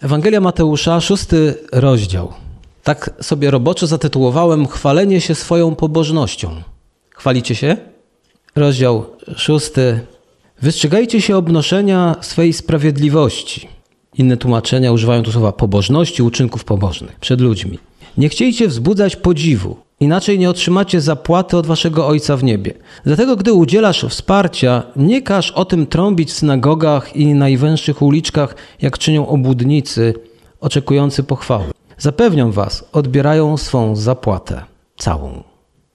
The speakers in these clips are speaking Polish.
Ewangelia Mateusza, szósty rozdział. Tak sobie roboczo zatytułowałem Chwalenie się swoją pobożnością. Chwalicie się? Rozdział szósty. Wystrzegajcie się obnoszenia swej sprawiedliwości. Inne tłumaczenia używają tu słowa pobożności, uczynków pobożnych przed ludźmi. Nie chciejcie wzbudzać podziwu, inaczej nie otrzymacie zapłaty od waszego Ojca w niebie. Dlatego, gdy udzielasz wsparcia, nie każ o tym trąbić w synagogach i najwęższych uliczkach, jak czynią obłudnicy, oczekujący pochwały. Zapewniam was, odbierają swą zapłatę całą.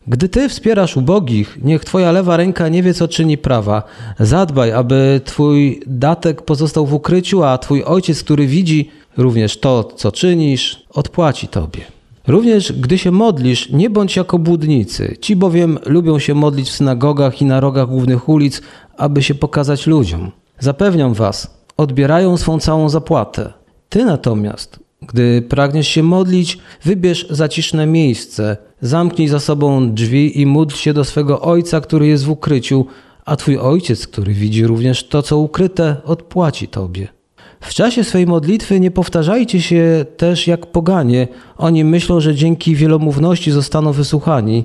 Gdy ty wspierasz ubogich, niech twoja lewa ręka nie wie, co czyni prawa. Zadbaj, aby twój datek pozostał w ukryciu, a twój ojciec, który widzi również to, co czynisz, odpłaci tobie. Również gdy się modlisz, nie bądź jako błudnicy. Ci bowiem lubią się modlić w synagogach i na rogach głównych ulic, aby się pokazać ludziom. Zapewniam was, odbierają swą całą zapłatę. Ty natomiast, gdy pragniesz się modlić, wybierz zaciszne miejsce, zamknij za sobą drzwi i módl się do swego Ojca, który jest w ukryciu, a Twój Ojciec, który widzi również to, co ukryte, odpłaci Tobie. W czasie swej modlitwy nie powtarzajcie się też jak poganie. Oni myślą, że dzięki wielomówności zostaną wysłuchani.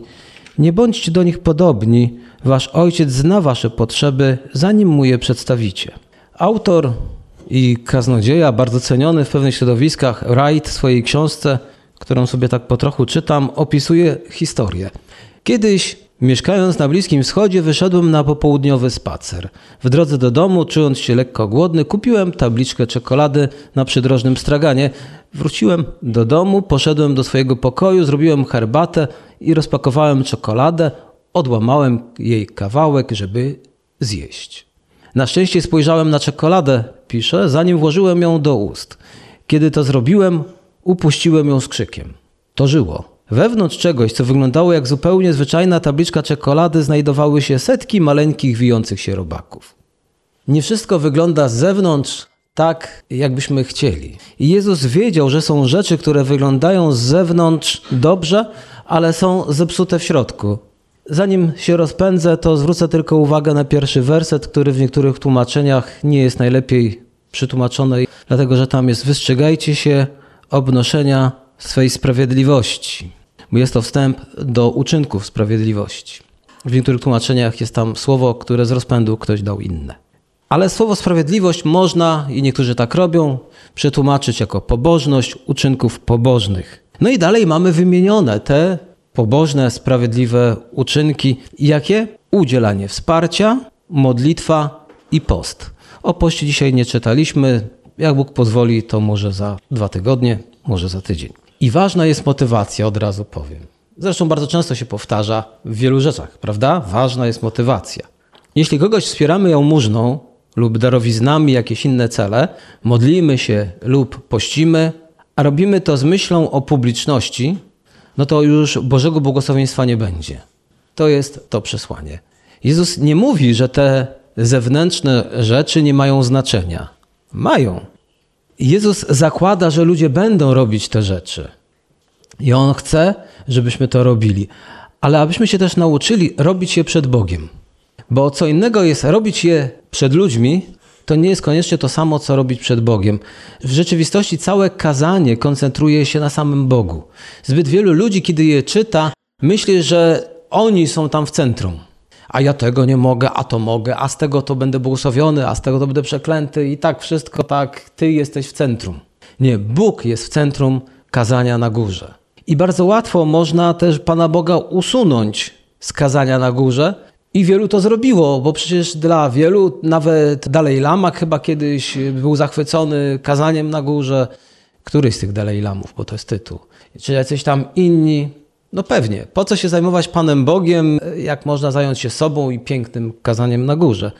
Nie bądźcie do nich podobni. Wasz Ojciec zna Wasze potrzeby, zanim mu je przedstawicie. Autor i kaznodzieja, bardzo ceniony w pewnych środowiskach, Wright w swojej książce, którą sobie tak po trochu czytam, opisuje historię. Kiedyś, mieszkając na Bliskim Wschodzie, wyszedłem na popołudniowy spacer. W drodze do domu, czując się lekko głodny, kupiłem tabliczkę czekolady na przydrożnym straganie. Wróciłem do domu, poszedłem do swojego pokoju, zrobiłem herbatę i rozpakowałem czekoladę. Odłamałem jej kawałek, żeby zjeść. Na szczęście spojrzałem na czekoladę, pisze, zanim włożyłem ją do ust. Kiedy to zrobiłem, upuściłem ją z krzykiem. To żyło. Wewnątrz czegoś, co wyglądało jak zupełnie zwyczajna tabliczka czekolady, znajdowały się setki maleńkich, wijących się robaków. Nie wszystko wygląda z zewnątrz tak, jakbyśmy chcieli. I Jezus wiedział, że są rzeczy, które wyglądają z zewnątrz dobrze, ale są zepsute w środku. Zanim się rozpędzę, to zwrócę tylko uwagę na pierwszy werset, który w niektórych tłumaczeniach nie jest najlepiej przetłumaczony, dlatego że tam jest: Wystrzegajcie się obnoszenia swej sprawiedliwości. Bo jest to wstęp do uczynków sprawiedliwości. W niektórych tłumaczeniach jest tam słowo, które z rozpędu ktoś dał inne. Ale słowo sprawiedliwość można, i niektórzy tak robią, przetłumaczyć jako pobożność uczynków pobożnych. No i dalej mamy wymienione te pobożne, sprawiedliwe uczynki. Jakie? Udzielanie wsparcia, modlitwa i post. O poście dzisiaj nie czytaliśmy. Jak Bóg pozwoli, to może za dwa tygodnie, może za tydzień. I ważna jest motywacja, od razu powiem. Zresztą bardzo często się powtarza w wielu rzeczach, prawda? Ważna jest motywacja. Jeśli kogoś wspieramy jałmużną lub darowiznami, jakieś inne cele, modlimy się lub pościmy, a robimy to z myślą o publiczności, no to już Bożego błogosławieństwa nie będzie. To jest to przesłanie. Jezus nie mówi, że te zewnętrzne rzeczy nie mają znaczenia. Mają. Jezus zakłada, że ludzie będą robić te rzeczy. I On chce, żebyśmy to robili. Ale abyśmy się też nauczyli robić je przed Bogiem. Bo co innego jest robić je przed ludźmi, to nie jest koniecznie to samo, co robić przed Bogiem. W rzeczywistości całe kazanie koncentruje się na samym Bogu. Zbyt wielu ludzi, kiedy je czyta, myśli, że oni są tam w centrum. A ja tego nie mogę, a to mogę, a z tego to będę błogosławiony, a z tego to będę przeklęty i tak wszystko tak, ty jesteś w centrum. Nie, Bóg jest w centrum kazania na górze. I bardzo łatwo można też Pana Boga usunąć z kazania na górze, i wielu to zrobiło, bo przecież dla wielu, nawet Dalej Lama chyba kiedyś był zachwycony kazaniem na górze. Któryś z tych Dalej Lamów, bo to jest tytuł. Czy jacyś tam inni? No pewnie. Po co się zajmować Panem Bogiem, jak można zająć się sobą i pięknym kazaniem na górze?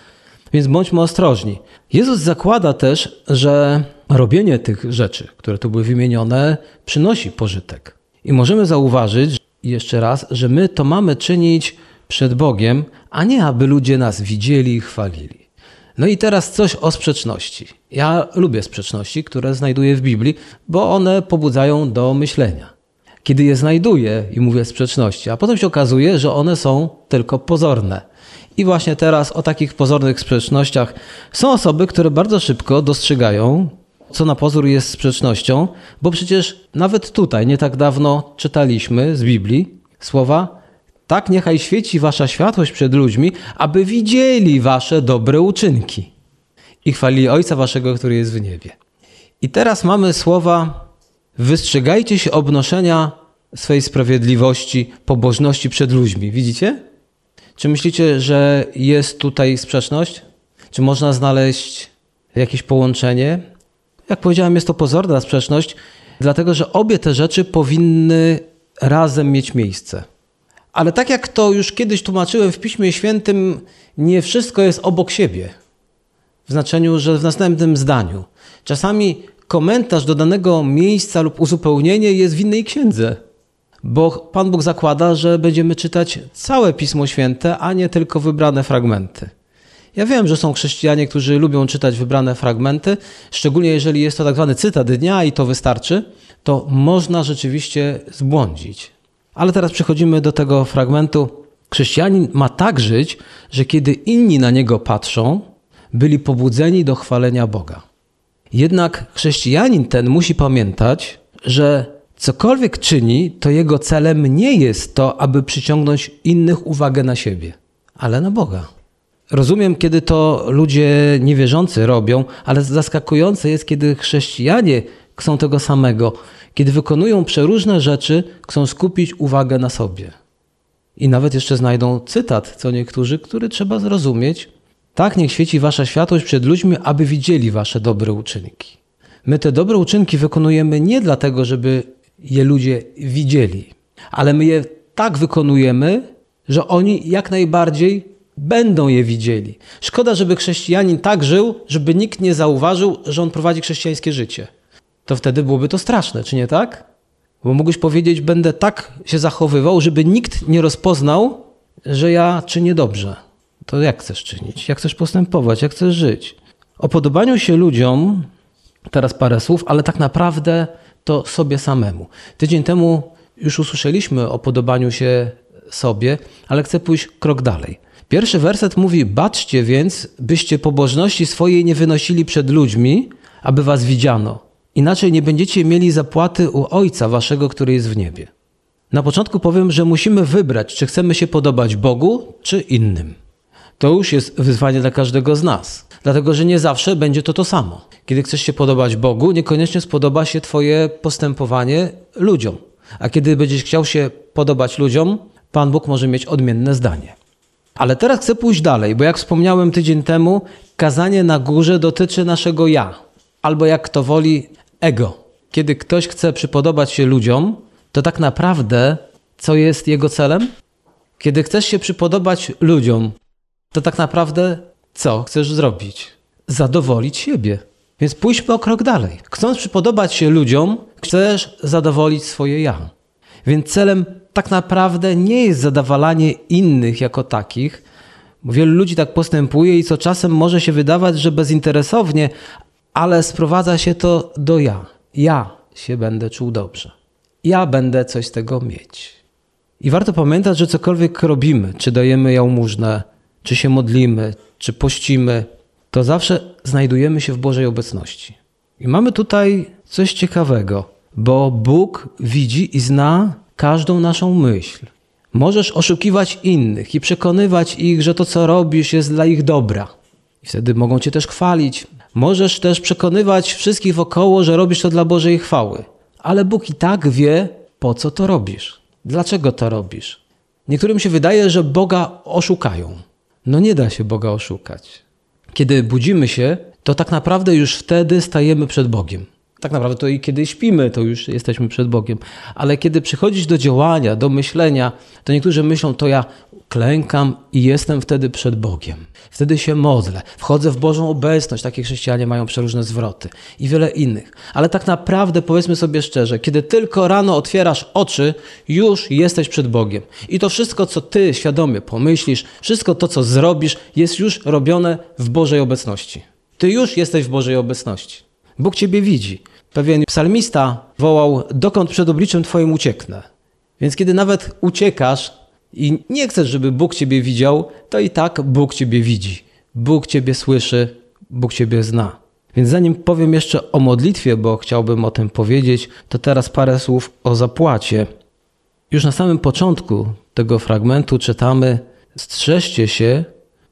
Więc bądźmy ostrożni. Jezus zakłada też, że robienie tych rzeczy, które tu były wymienione, przynosi pożytek. I możemy zauważyć jeszcze raz, że my to mamy czynić przed Bogiem, a nie aby ludzie nas widzieli i chwalili. No i teraz coś o sprzeczności. Ja lubię sprzeczności, które znajduję w Biblii, bo one pobudzają do myślenia. Kiedy je znajduję i mówię sprzeczności, a potem się okazuje, że one są tylko pozorne. I właśnie teraz o takich pozornych sprzecznościach są osoby, które bardzo szybko dostrzegają co na pozór jest sprzecznością, bo przecież nawet tutaj nie tak dawno czytaliśmy z Biblii słowa: Tak niechaj świeci wasza światłość przed ludźmi, aby widzieli wasze dobre uczynki i chwalili Ojca waszego, który jest w niebie. I teraz mamy słowa: Wystrzegajcie się obnoszenia swej sprawiedliwości, pobożności przed ludźmi. Widzicie? Czy myślicie, że jest tutaj sprzeczność? Czy można znaleźć jakieś połączenie? Jak powiedziałem, jest to pozorna sprzeczność, dlatego że obie te rzeczy powinny razem mieć miejsce. Ale tak jak to już kiedyś tłumaczyłem w Piśmie Świętym, nie wszystko jest obok siebie. W znaczeniu, że w następnym zdaniu. Czasami komentarz do danego miejsca lub uzupełnienie jest w innej księdze. Bo Pan Bóg zakłada, że będziemy czytać całe Pismo Święte, a nie tylko wybrane fragmenty. Ja wiem, że są chrześcijanie, którzy lubią czytać wybrane fragmenty, szczególnie jeżeli jest to tak zwany cytat dnia i to wystarczy, to można rzeczywiście zbłądzić. Ale teraz przechodzimy do tego fragmentu. Chrześcijanin ma tak żyć, że kiedy inni na niego patrzą, byli pobudzeni do chwalenia Boga. Jednak chrześcijanin ten musi pamiętać, że cokolwiek czyni, to jego celem nie jest to, aby przyciągnąć innych uwagę na siebie, ale na Boga. Rozumiem, kiedy to ludzie niewierzący robią, ale zaskakujące jest, kiedy chrześcijanie chcą tego samego. Kiedy wykonują przeróżne rzeczy, chcą skupić uwagę na sobie. I nawet jeszcze znajdą cytat, co niektórzy, który trzeba zrozumieć. Tak niech świeci wasza światłość przed ludźmi, aby widzieli wasze dobre uczynki. My te dobre uczynki wykonujemy nie dlatego, żeby je ludzie widzieli, ale my je tak wykonujemy, że oni jak najbardziej będą je widzieli. Szkoda, żeby chrześcijanin tak żył, żeby nikt nie zauważył, że on prowadzi chrześcijańskie życie. To wtedy byłoby to straszne, czy nie tak? Bo mógłbyś powiedzieć, będę tak się zachowywał, żeby nikt nie rozpoznał, że ja czynię dobrze. To jak chcesz czynić? Jak chcesz postępować? Jak chcesz żyć? O podobaniu się ludziom, teraz parę słów, ale tak naprawdę to sobie samemu. Tydzień temu już usłyszeliśmy o podobaniu się sobie, ale chcę pójść krok dalej. Pierwszy werset mówi: Baczcie więc, byście pobożności swojej nie wynosili przed ludźmi, aby was widziano. Inaczej nie będziecie mieli zapłaty u Ojca waszego, który jest w niebie. Na początku powiem, że musimy wybrać, czy chcemy się podobać Bogu, czy innym. To już jest wyzwanie dla każdego z nas, dlatego że nie zawsze będzie to to samo. Kiedy chcesz się podobać Bogu, niekoniecznie spodoba się Twoje postępowanie ludziom. A kiedy będziesz chciał się podobać ludziom, Pan Bóg może mieć odmienne zdanie. Ale teraz chcę pójść dalej, bo jak wspomniałem tydzień temu, kazanie na górze dotyczy naszego ja, albo jak kto woli, ego. Kiedy ktoś chce przypodobać się ludziom, to tak naprawdę co jest jego celem? Kiedy chcesz się przypodobać ludziom, to tak naprawdę co chcesz zrobić? Zadowolić siebie. Więc pójdźmy o krok dalej. Chcąc przypodobać się ludziom, chcesz zadowolić swoje ja. Więc celem tak naprawdę nie jest zadawalanie innych jako takich, wielu ludzi tak postępuje i co czasem może się wydawać, że bezinteresownie, ale sprowadza się to do ja. Ja się będę czuł dobrze. Ja będę coś z tego mieć. I warto pamiętać, że cokolwiek robimy, czy dajemy jałmużnę, czy się modlimy, czy pościmy, to zawsze znajdujemy się w Bożej obecności. I mamy tutaj coś ciekawego, bo Bóg widzi i zna każdą naszą myśl. Możesz oszukiwać innych i przekonywać ich, że to, co robisz, jest dla ich dobra. I wtedy mogą cię też chwalić. Możesz też przekonywać wszystkich wokoło, że robisz to dla Bożej chwały. Ale Bóg i tak wie, po co to robisz. Dlaczego to robisz? Niektórym się wydaje, że Boga oszukają. No nie da się Boga oszukać. Kiedy budzimy się, to tak naprawdę już wtedy stajemy przed Bogiem tak naprawdę to i kiedy śpimy, to już jesteśmy przed Bogiem. Ale kiedy przychodzisz do działania, do myślenia, to niektórzy myślą, to ja klękam i jestem wtedy przed Bogiem. Wtedy się modlę, wchodzę w Bożą obecność. Takie chrześcijanie mają przeróżne zwroty i wiele innych. Ale tak naprawdę powiedzmy sobie szczerze, kiedy tylko rano otwierasz oczy, już jesteś przed Bogiem. I to wszystko, co ty świadomie pomyślisz, wszystko to, co zrobisz, jest już robione w Bożej obecności. Ty już jesteś w Bożej obecności. Bóg ciebie widzi. Pewien psalmista wołał: Dokąd przed obliczem Twoim ucieknę? Więc kiedy nawet uciekasz i nie chcesz, żeby Bóg ciebie widział, to i tak Bóg ciebie widzi. Bóg ciebie słyszy, Bóg ciebie zna. Więc zanim powiem jeszcze o modlitwie, bo chciałbym o tym powiedzieć, to teraz parę słów o zapłacie. Już na samym początku tego fragmentu czytamy: Strzeżcie się,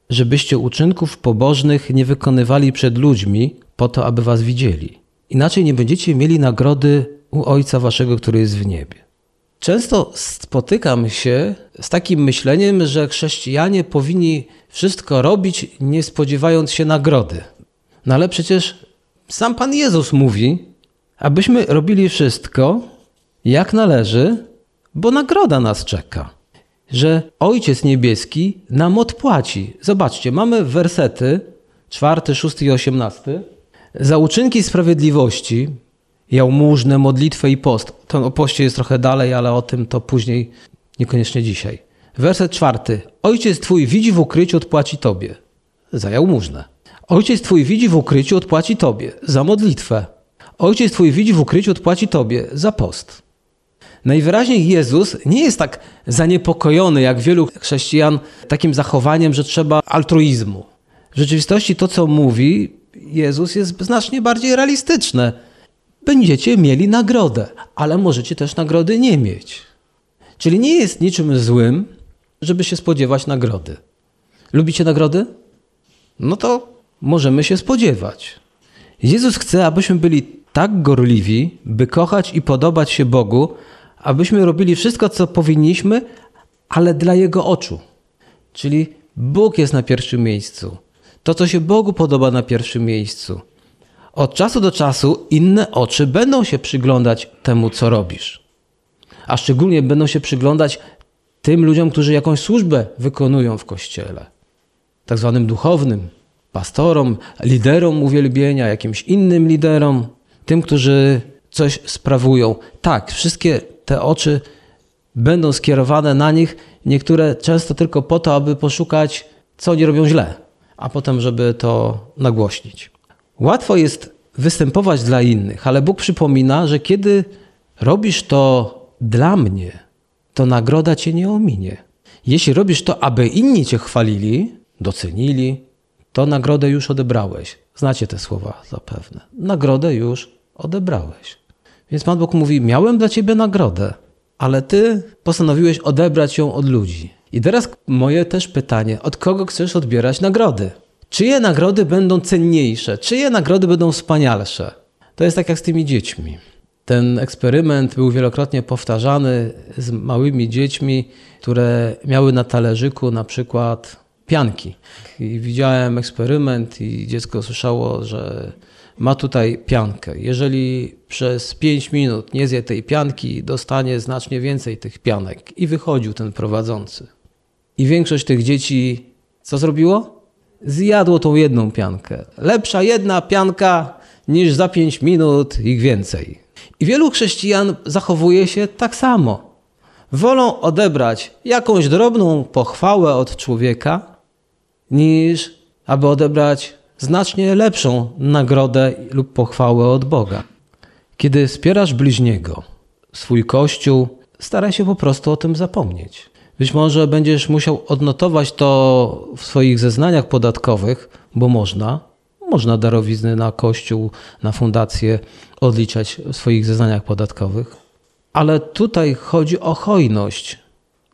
żebyście uczynków pobożnych nie wykonywali przed ludźmi, po to, aby was widzieli. Inaczej nie będziecie mieli nagrody u Ojca Waszego, który jest w niebie. Często spotykam się z takim myśleniem, że chrześcijanie powinni wszystko robić, nie spodziewając się nagrody. No ale przecież sam Pan Jezus mówi, abyśmy robili wszystko jak należy, bo nagroda nas czeka. Że Ojciec Niebieski nam odpłaci. Zobaczcie, mamy wersety czwarty, szósty i osiemnasty. Za uczynki sprawiedliwości, jałmużnę, modlitwę i post. To o poście jest trochę dalej, ale o tym to później, niekoniecznie dzisiaj. Werset czwarty. Ojciec Twój widzi w ukryciu, odpłaci Tobie. Za jałmużnę. Ojciec Twój widzi w ukryciu, odpłaci Tobie. Za modlitwę. Ojciec Twój widzi w ukryciu, odpłaci Tobie. Za post. Najwyraźniej Jezus nie jest tak zaniepokojony jak wielu chrześcijan takim zachowaniem, że trzeba altruizmu. W rzeczywistości to, co mówi Jezus, jest znacznie bardziej realistyczne. Będziecie mieli nagrodę, ale możecie też nagrody nie mieć. Czyli nie jest niczym złym, żeby się spodziewać nagrody. Lubicie nagrody? No to możemy się spodziewać. Jezus chce, abyśmy byli tak gorliwi, by kochać i podobać się Bogu, abyśmy robili wszystko, co powinniśmy, ale dla Jego oczu. Czyli Bóg jest na pierwszym miejscu. To, co się Bogu podoba na pierwszym miejscu. Od czasu do czasu inne oczy będą się przyglądać temu, co robisz. A szczególnie będą się przyglądać tym ludziom, którzy jakąś służbę wykonują w kościele, tak zwanym duchownym, pastorom, liderom uwielbienia, jakimś innym liderom, tym, którzy coś sprawują. Tak, wszystkie te oczy będą skierowane na nich, niektóre często tylko po to, aby poszukać, co oni robią źle, a potem, żeby to nagłośnić. Łatwo jest występować dla innych, ale Bóg przypomina, że kiedy robisz to dla mnie, to nagroda cię nie ominie. Jeśli robisz to, aby inni cię chwalili, docenili, to nagrodę już odebrałeś. Znacie te słowa zapewne. Nagrodę już odebrałeś. Więc Pan Bóg mówi: Miałem dla ciebie nagrodę, ale ty postanowiłeś odebrać ją od ludzi. I teraz moje też pytanie: od kogo chcesz odbierać nagrody? Czyje nagrody będą cenniejsze? Czyje nagrody będą wspanialsze? To jest tak jak z tymi dziećmi. Ten eksperyment był wielokrotnie powtarzany z małymi dziećmi, które miały na talerzyku na przykład pianki. I widziałem eksperyment i dziecko słyszało, że ma tutaj piankę. Jeżeli przez 5 minut nie zje tej pianki, dostanie znacznie więcej tych pianek. I wychodził ten prowadzący. I większość tych dzieci co zrobiło? Zjadło tą jedną piankę. Lepsza jedna pianka niż za 5 minut ich więcej. I wielu chrześcijan zachowuje się tak samo. Wolą odebrać jakąś drobną pochwałę od człowieka, niż aby odebrać znacznie lepszą nagrodę lub pochwałę od Boga. Kiedy wspierasz bliźniego, swój kościół, staraj się po prostu o tym zapomnieć. Być może będziesz musiał odnotować to w swoich zeznaniach podatkowych, bo można. Można darowizny na kościół, na fundację odliczać w swoich zeznaniach podatkowych. Ale tutaj chodzi o hojność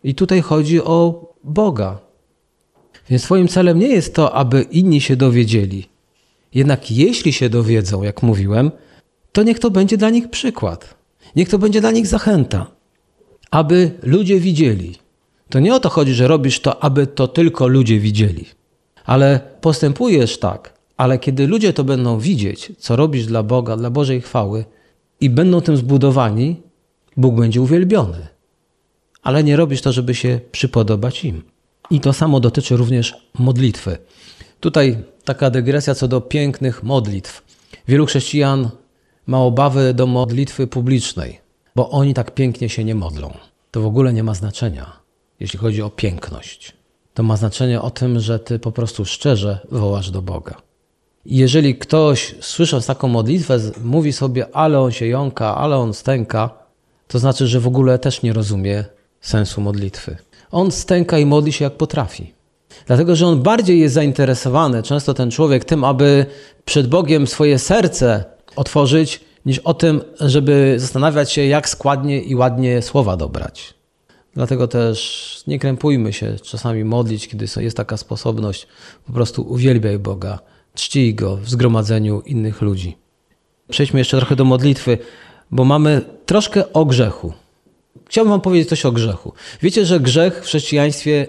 i tutaj chodzi o Boga, więc Twoim celem nie jest to, aby inni się dowiedzieli. Jednak jeśli się dowiedzą, jak mówiłem, to niech to będzie dla nich przykład. Niech to będzie dla nich zachęta. Aby ludzie widzieli. To nie o to chodzi, że robisz to, aby to tylko ludzie widzieli. Ale postępujesz tak, ale kiedy ludzie to będą widzieć, co robisz dla Boga, dla Bożej chwały i będą tym zbudowani, Bóg będzie uwielbiony. Ale nie robisz to, żeby się przypodobać im. I to samo dotyczy również modlitwy. Tutaj taka dygresja co do pięknych modlitw. Wielu chrześcijan ma obawy do modlitwy publicznej, bo oni tak pięknie się nie modlą. To w ogóle nie ma znaczenia, jeśli chodzi o piękność. To ma znaczenie o tym, że ty po prostu szczerze wołasz do Boga. I jeżeli ktoś słysząc taką modlitwę mówi sobie, ale on się jąka, ale on stęka, to znaczy, że w ogóle też nie rozumie sensu modlitwy. On stęka i modli się jak potrafi. Dlatego, że on bardziej jest zainteresowany, często ten człowiek, tym, aby przed Bogiem swoje serce otworzyć, niż o tym, żeby zastanawiać się, jak składnie i ładnie słowa dobrać. Dlatego też nie krępujmy się czasami modlić, kiedy jest taka sposobność. Po prostu uwielbiaj Boga, czcij Go w zgromadzeniu innych ludzi. Przejdźmy jeszcze trochę do modlitwy, bo mamy troszkę o grzechu. Chciałbym Wam powiedzieć coś o grzechu. Wiecie, że grzech w chrześcijaństwie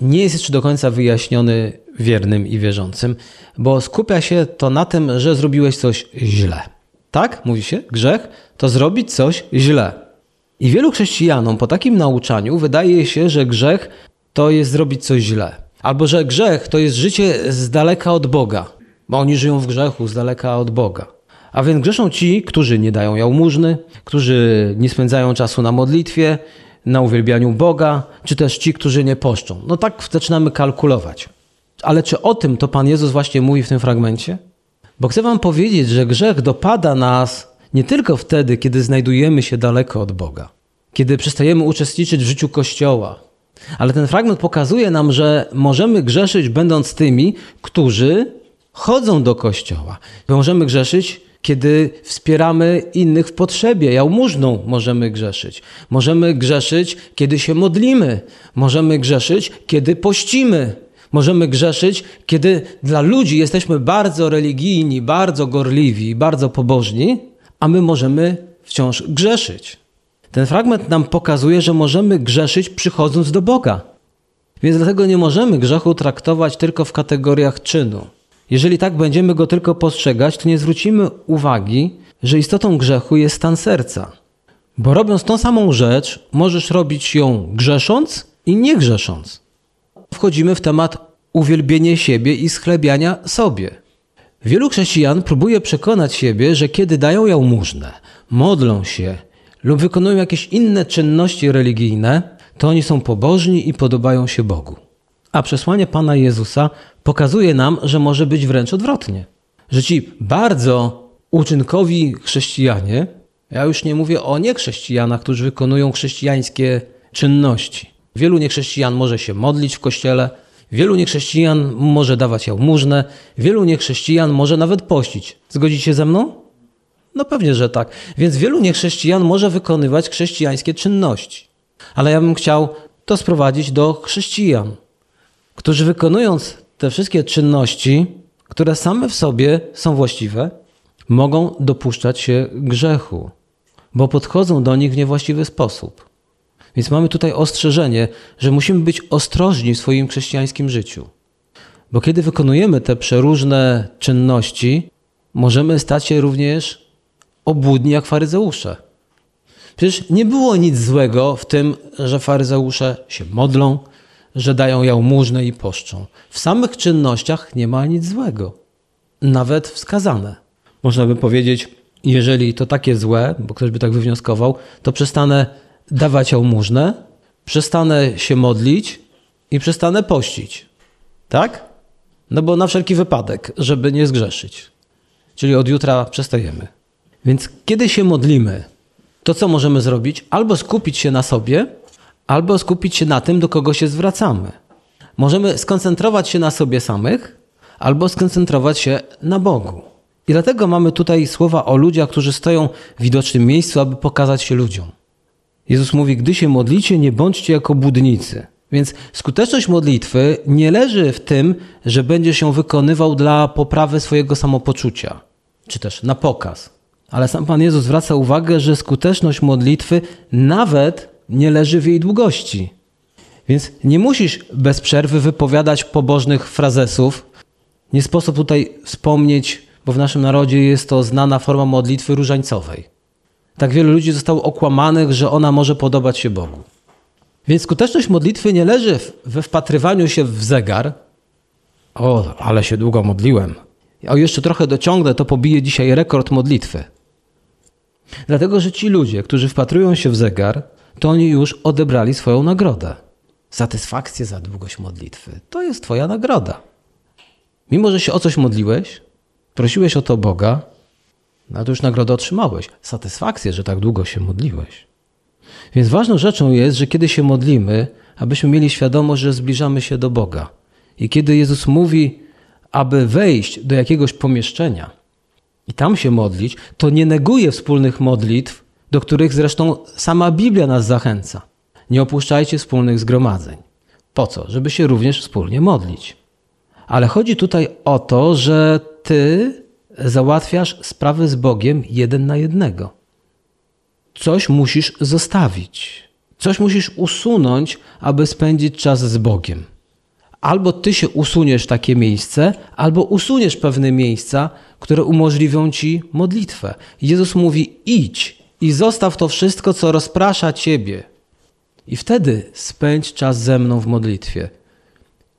nie jest jeszcze do końca wyjaśniony wiernym i wierzącym, bo skupia się to na tym, że zrobiłeś coś źle. Tak? Mówi się, grzech to zrobić coś źle. I wielu chrześcijanom po takim nauczaniu wydaje się, że grzech to jest zrobić coś źle. Albo że grzech to jest życie z daleka od Boga, bo oni żyją w grzechu z daleka od Boga. A więc grzeszą ci, którzy nie dają jałmużny, którzy nie spędzają czasu na modlitwie, na uwielbianiu Boga, czy też ci, którzy nie poszczą. No tak zaczynamy kalkulować. Ale czy o tym to Pan Jezus właśnie mówi w tym fragmencie? Bo chcę Wam powiedzieć, że grzech dopada nas nie tylko wtedy, kiedy znajdujemy się daleko od Boga, kiedy przestajemy uczestniczyć w życiu Kościoła, ale ten fragment pokazuje nam, że możemy grzeszyć, będąc tymi, którzy chodzą do Kościoła. Możemy grzeszyć, kiedy wspieramy innych w potrzebie. Jałmużną możemy grzeszyć. Możemy grzeszyć, kiedy się modlimy. Możemy grzeszyć, kiedy pościmy. Możemy grzeszyć, kiedy dla ludzi jesteśmy bardzo religijni, bardzo gorliwi, bardzo pobożni, a my możemy wciąż grzeszyć. Ten fragment nam pokazuje, że możemy grzeszyć przychodząc do Boga. Więc dlatego nie możemy grzechu traktować tylko w kategoriach czynu. Jeżeli tak będziemy go tylko postrzegać, to nie zwrócimy uwagi, że istotą grzechu jest stan serca. Bo robiąc tą samą rzecz, możesz robić ją grzesząc i nie grzesząc. Wchodzimy w temat uwielbienie siebie i schlebiania sobie. Wielu chrześcijan próbuje przekonać siebie, że kiedy dają jałmużnę, modlą się lub wykonują jakieś inne czynności religijne, to oni są pobożni i podobają się Bogu. A przesłanie Pana Jezusa pokazuje nam, że może być wręcz odwrotnie. Że ci bardzo uczynkowi chrześcijanie, ja już nie mówię o niechrześcijanach, którzy wykonują chrześcijańskie czynności. Wielu niechrześcijan może się modlić w kościele, wielu niechrześcijan może dawać jałmużnę, wielu niechrześcijan może nawet pościć. Zgodzicie ze mną? No pewnie, że tak. Więc wielu niechrześcijan może wykonywać chrześcijańskie czynności. Ale ja bym chciał to sprowadzić do chrześcijan, którzy wykonując te wszystkie czynności, które same w sobie są właściwe, mogą dopuszczać się grzechu, bo podchodzą do nich w niewłaściwy sposób. Więc mamy tutaj ostrzeżenie, że musimy być ostrożni w swoim chrześcijańskim życiu. Bo kiedy wykonujemy te przeróżne czynności, możemy stać się również obłudni jak faryzeusze. Przecież nie było nic złego w tym, że faryzeusze się modlą, że dają jałmużnę i poszczą. W samych czynnościach nie ma nic złego. Nawet wskazane. Można by powiedzieć, jeżeli to takie złe, bo ktoś by tak wywnioskował, to przestanę dawać jałmużnę, przestanę się modlić i przestanę pościć. Tak? No bo na wszelki wypadek, żeby nie zgrzeszyć. Czyli od jutra przestajemy. Więc kiedy się modlimy, to co możemy zrobić? Albo skupić się na sobie, albo skupić się na tym, do kogo się zwracamy. Możemy skoncentrować się na sobie samych, albo skoncentrować się na Bogu. I dlatego mamy tutaj słowa o ludziach, którzy stoją w widocznym miejscu, aby pokazać się ludziom. Jezus mówi: Gdy się modlicie, nie bądźcie jako budnicy. Więc skuteczność modlitwy nie leży w tym, że będziesz się wykonywał dla poprawy swojego samopoczucia, czy też na pokaz. Ale sam Pan Jezus zwraca uwagę, że skuteczność modlitwy nawet nie leży w jej długości. Więc nie musisz bez przerwy wypowiadać pobożnych frazesów. Nie sposób tutaj wspomnieć, bo w naszym narodzie jest to znana forma modlitwy różańcowej. Tak wielu ludzi zostało okłamanych, że ona może podobać się Bogu. Więc skuteczność modlitwy nie leży we wpatrywaniu się w zegar. O, ale się długo modliłem. O, jeszcze trochę dociągnę, to pobije dzisiaj rekord modlitwy. Dlatego, że ci ludzie, którzy wpatrują się w zegar, to oni już odebrali swoją nagrodę. Satysfakcję za długość modlitwy. To jest Twoja nagroda. Mimo, że się o coś modliłeś, prosiłeś o to Boga, no to już nagrodę otrzymałeś. Satysfakcję, że tak długo się modliłeś. Więc ważną rzeczą jest, że kiedy się modlimy, abyśmy mieli świadomość, że zbliżamy się do Boga. I kiedy Jezus mówi, aby wejść do jakiegoś pomieszczenia i tam się modlić, to nie neguje wspólnych modlitw, do których zresztą sama Biblia nas zachęca. Nie opuszczajcie wspólnych zgromadzeń. Po co? Żeby się również wspólnie modlić. Ale chodzi tutaj o to, że ty załatwiasz sprawy z Bogiem jeden na jednego. Coś musisz zostawić, coś musisz usunąć, aby spędzić czas z Bogiem. Albo ty się usuniesz takie miejsce, albo usuniesz pewne miejsca, które umożliwią ci modlitwę. Jezus mówi: idź i zostaw to wszystko, co rozprasza ciebie. I wtedy spędź czas ze mną w modlitwie.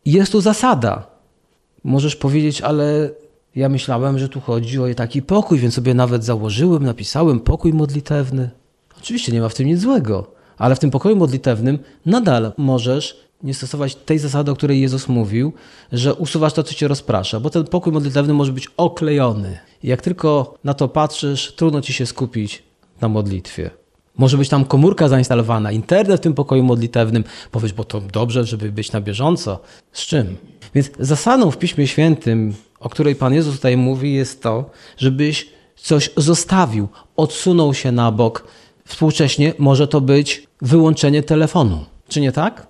Jest tu zasada. Możesz powiedzieć, ale ja myślałem, że tu chodzi o taki pokój, więc sobie nawet założyłem, napisałem pokój modlitewny. Oczywiście nie ma w tym nic złego, ale w tym pokoju modlitewnym nadal możesz nie stosować tej zasady, o której Jezus mówił, że usuwasz to, co cię rozprasza, bo ten pokój modlitewny może być oklejony. Jak tylko na to patrzysz, trudno ci się skupić na modlitwie. Może być tam komórka zainstalowana, internet w tym pokoju modlitewnym. Powiedz, bo to dobrze, żeby być na bieżąco. Z czym? Więc zasadą w Piśmie Świętym, o której Pan Jezus tutaj mówi, jest to, żebyś coś zostawił, odsunął się na bok. Współcześnie może to być wyłączenie telefonu. Czy nie tak?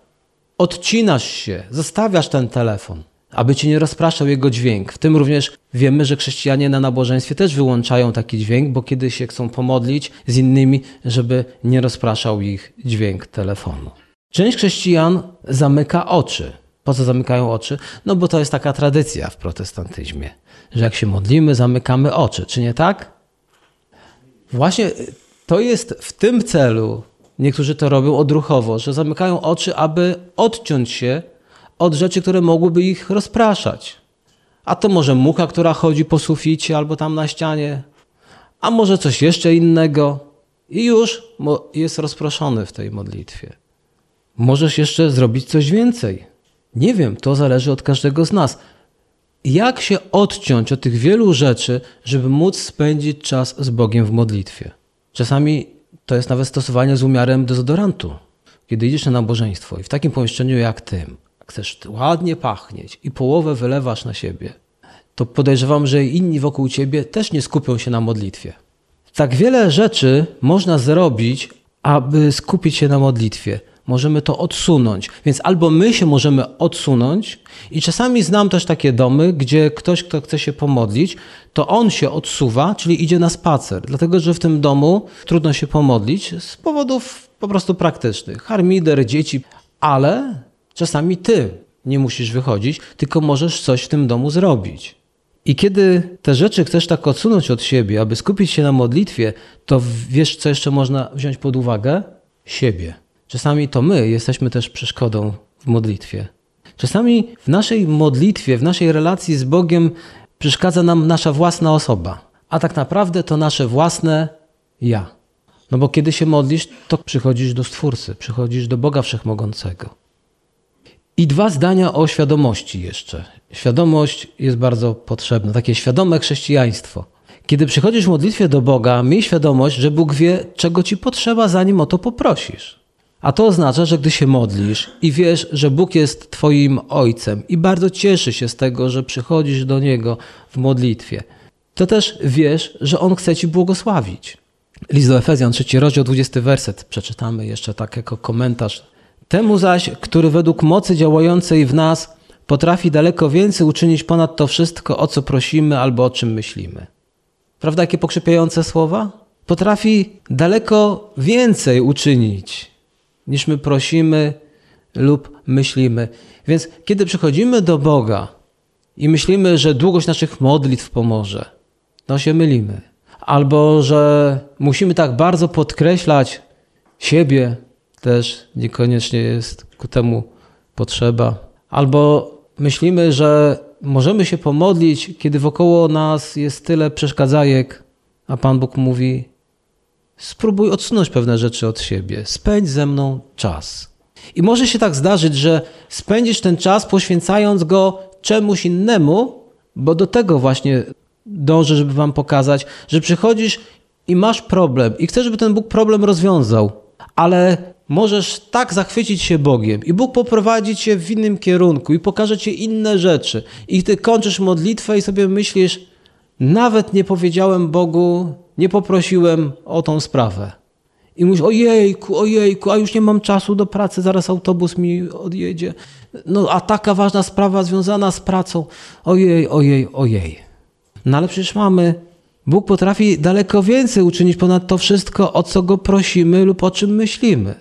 Odcinasz się, zostawiasz ten telefon, aby ci nie rozpraszał jego dźwięk. W tym również wiemy, że chrześcijanie na nabożeństwie też wyłączają taki dźwięk, bo kiedy się chcą pomodlić z innymi, żeby nie rozpraszał ich dźwięk telefonu. Część chrześcijan zamyka oczy. Po co zamykają oczy? No bo to jest taka tradycja w protestantyzmie, że jak się modlimy, zamykamy oczy, czy nie tak? Właśnie to jest w tym celu, niektórzy to robią odruchowo, że zamykają oczy, aby odciąć się od rzeczy, które mogłyby ich rozpraszać. A to może mucha, która chodzi po suficie albo tam na ścianie, a może coś jeszcze innego. I już jest rozproszony w tej modlitwie. Możesz jeszcze zrobić coś więcej. Nie wiem, to zależy od każdego z nas. Jak się odciąć od tych wielu rzeczy, żeby móc spędzić czas z Bogiem w modlitwie? Czasami to jest nawet stosowanie z umiarem dezodorantu. Kiedy idziesz na nabożeństwo i w takim pomieszczeniu jak tym, chcesz ładnie pachnieć i połowę wylewasz na siebie, to podejrzewam, że inni wokół ciebie też nie skupią się na modlitwie. Tak wiele rzeczy można zrobić, aby skupić się na modlitwie możemy to odsunąć. Więc albo my się możemy odsunąć, i czasami znam też takie domy, gdzie ktoś, kto chce się pomodlić, to on się odsuwa, czyli idzie na spacer, dlatego że w tym domu trudno się pomodlić z powodów po prostu praktycznych. Harmider, dzieci, ale czasami ty nie musisz wychodzić, tylko możesz coś w tym domu zrobić. I kiedy te rzeczy chcesz tak odsunąć od siebie, aby skupić się na modlitwie, to wiesz, co jeszcze można wziąć pod uwagę? Siebie. Czasami to my jesteśmy też przeszkodą w modlitwie. Czasami w naszej modlitwie, w naszej relacji z Bogiem przeszkadza nam nasza własna osoba, a tak naprawdę to nasze własne ja. No bo kiedy się modlisz, to przychodzisz do Stwórcy, przychodzisz do Boga Wszechmogącego. I dwa zdania o świadomości jeszcze. Świadomość jest bardzo potrzebna, takie świadome chrześcijaństwo. Kiedy przychodzisz w modlitwie do Boga, miej świadomość, że Bóg wie, czego ci potrzeba, zanim o to poprosisz. A to oznacza, że gdy się modlisz i wiesz, że Bóg jest Twoim Ojcem i bardzo cieszy się z tego, że przychodzisz do Niego w modlitwie, to też wiesz, że On chce Ci błogosławić. List do Efezjan, 3 rozdział, 20 werset, przeczytamy jeszcze tak jako komentarz. Temu zaś, który według mocy działającej w nas potrafi daleko więcej uczynić ponad to wszystko, o co prosimy albo o czym myślimy. Prawda, jakie pokrzepiające słowa? Potrafi daleko więcej uczynić niż my prosimy lub myślimy. Więc kiedy przychodzimy do Boga i myślimy, że długość naszych modlitw pomoże, to się mylimy. Albo że musimy tak bardzo podkreślać siebie, też niekoniecznie jest ku temu potrzeba. Albo myślimy, że możemy się pomodlić, kiedy wokoło nas jest tyle przeszkadzajek, a Pan Bóg mówi: Spróbuj odsunąć pewne rzeczy od siebie. Spędź ze mną czas. I może się tak zdarzyć, że spędzisz ten czas poświęcając go czemuś innemu, bo do tego właśnie dążę, żeby wam pokazać, że przychodzisz i masz problem i chcesz, żeby ten Bóg problem rozwiązał, ale możesz tak zachwycić się Bogiem i Bóg poprowadzi cię w innym kierunku i pokaże ci inne rzeczy. I ty kończysz modlitwę i sobie myślisz, nawet nie powiedziałem Bogu, nie poprosiłem o tą sprawę. I mówisz, ojejku, ojejku, a już nie mam czasu do pracy, zaraz autobus mi odjedzie. No a taka ważna sprawa związana z pracą, ojej, ojej, ojej. No ale przecież mamy, Bóg potrafi daleko więcej uczynić ponad to wszystko, o co Go prosimy lub o czym myślimy.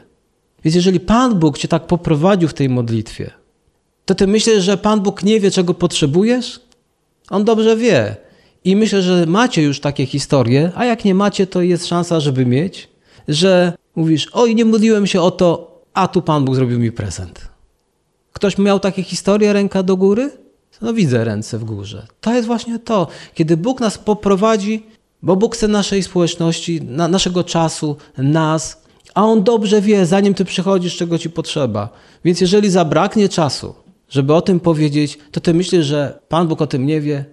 Więc jeżeli Pan Bóg Cię tak poprowadził w tej modlitwie, to Ty myślisz, że Pan Bóg nie wie, czego potrzebujesz? On dobrze wie. I myślę, że macie już takie historie, a jak nie macie, to jest szansa, żeby mieć, że mówisz, oj, nie modliłem się o to, a tu Pan Bóg zrobił mi prezent. Ktoś miał takie historie, ręka do góry? No widzę ręce w górze. To jest właśnie to, kiedy Bóg nas poprowadzi, bo Bóg chce naszej społeczności, na, naszego czasu, nas, a On dobrze wie, zanim Ty przychodzisz, czego Ci potrzeba. Więc jeżeli zabraknie czasu, żeby o tym powiedzieć, to Ty myślisz, że Pan Bóg o tym nie wie,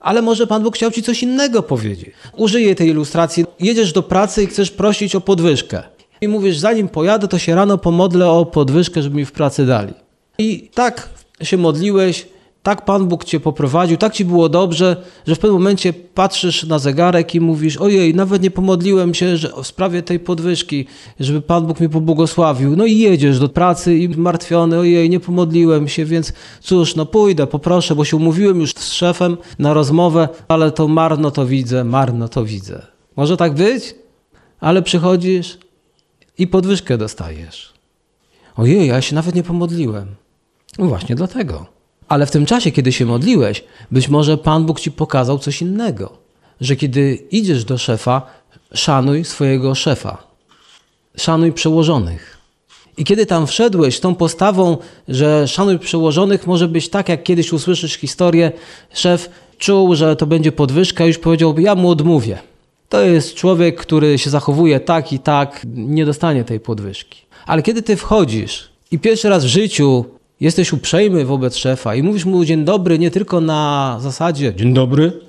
ale może Pan Bóg chciał Ci coś innego powiedzieć. Użyję tej ilustracji. Jedziesz do pracy i chcesz prosić o podwyżkę. I mówisz, zanim pojadę, to się rano pomodlę o podwyżkę, żeby mi w pracy dali. I tak się modliłeś, tak Pan Bóg cię poprowadził, tak ci było dobrze, że w pewnym momencie patrzysz na zegarek i mówisz: Ojej, nawet nie pomodliłem się że w sprawie tej podwyżki, żeby Pan Bóg mi pobłogosławił. No i jedziesz do pracy i martwiony: Ojej, nie pomodliłem się, więc cóż, no pójdę, poproszę, bo się umówiłem już z szefem na rozmowę, ale to marno to widzę, marno to widzę. Może tak być? Ale przychodzisz i podwyżkę dostajesz. Ojej, ja się nawet nie pomodliłem. No właśnie dlatego. Ale w tym czasie, kiedy się modliłeś, być może Pan Bóg ci pokazał coś innego. Że kiedy idziesz do szefa, szanuj swojego szefa. Szanuj przełożonych. I kiedy tam wszedłeś tą postawą, że szanuj przełożonych, może być tak, jak kiedyś usłyszysz historię, szef czuł, że to będzie podwyżka, już powiedziałby, ja mu odmówię. To jest człowiek, który się zachowuje tak i tak, nie dostanie tej podwyżki. Ale kiedy ty wchodzisz i pierwszy raz w życiu jesteś uprzejmy wobec szefa i mówisz mu dzień dobry nie tylko na zasadzie dzień dobry,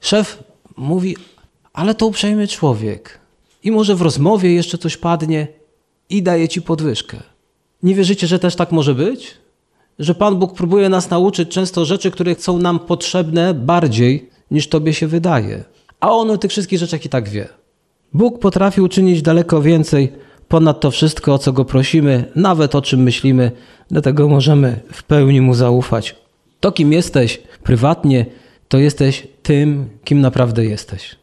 szef mówi, ale to uprzejmy człowiek. I może w rozmowie jeszcze coś padnie i daje ci podwyżkę. Nie wierzycie, że też tak może być? Że Pan Bóg próbuje nas nauczyć często rzeczy, które są nam potrzebne bardziej niż Tobie się wydaje. A On o tych wszystkich rzeczach i tak wie. Bóg potrafi uczynić daleko więcej ponad to wszystko, o co Go prosimy, nawet o czym myślimy, dlatego możemy w pełni Mu zaufać. To, kim jesteś prywatnie, to jesteś tym, kim naprawdę jesteś.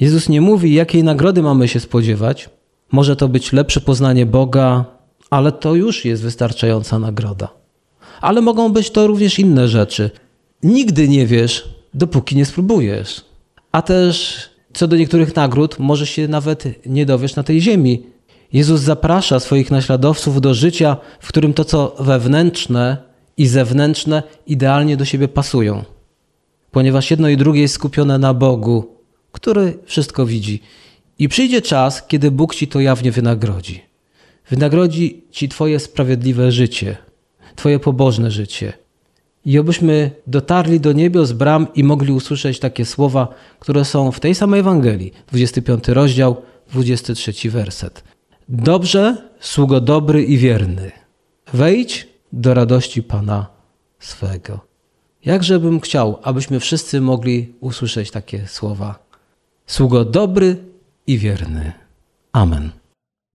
Jezus nie mówi, jakiej nagrody mamy się spodziewać. Może to być lepsze poznanie Boga, ale to już jest wystarczająca nagroda. Ale mogą być to również inne rzeczy. Nigdy nie wiesz, dopóki nie spróbujesz. A też co do niektórych nagród, może się nawet nie dowiesz na tej ziemi, Jezus zaprasza swoich naśladowców do życia, w którym to, co wewnętrzne i zewnętrzne, idealnie do siebie pasują, ponieważ jedno i drugie jest skupione na Bogu, który wszystko widzi. I przyjdzie czas, kiedy Bóg ci to jawnie wynagrodzi. Wynagrodzi ci Twoje sprawiedliwe życie, Twoje pobożne życie. I obyśmy dotarli do niebios bram i mogli usłyszeć takie słowa, które są w tej samej Ewangelii, 25 rozdział, 23 werset. Dobrze, sługo dobry i wierny, wejdź do radości Pana swego. Jakże bym chciał, abyśmy wszyscy mogli usłyszeć takie słowa. Sługo dobry i wierny. Amen.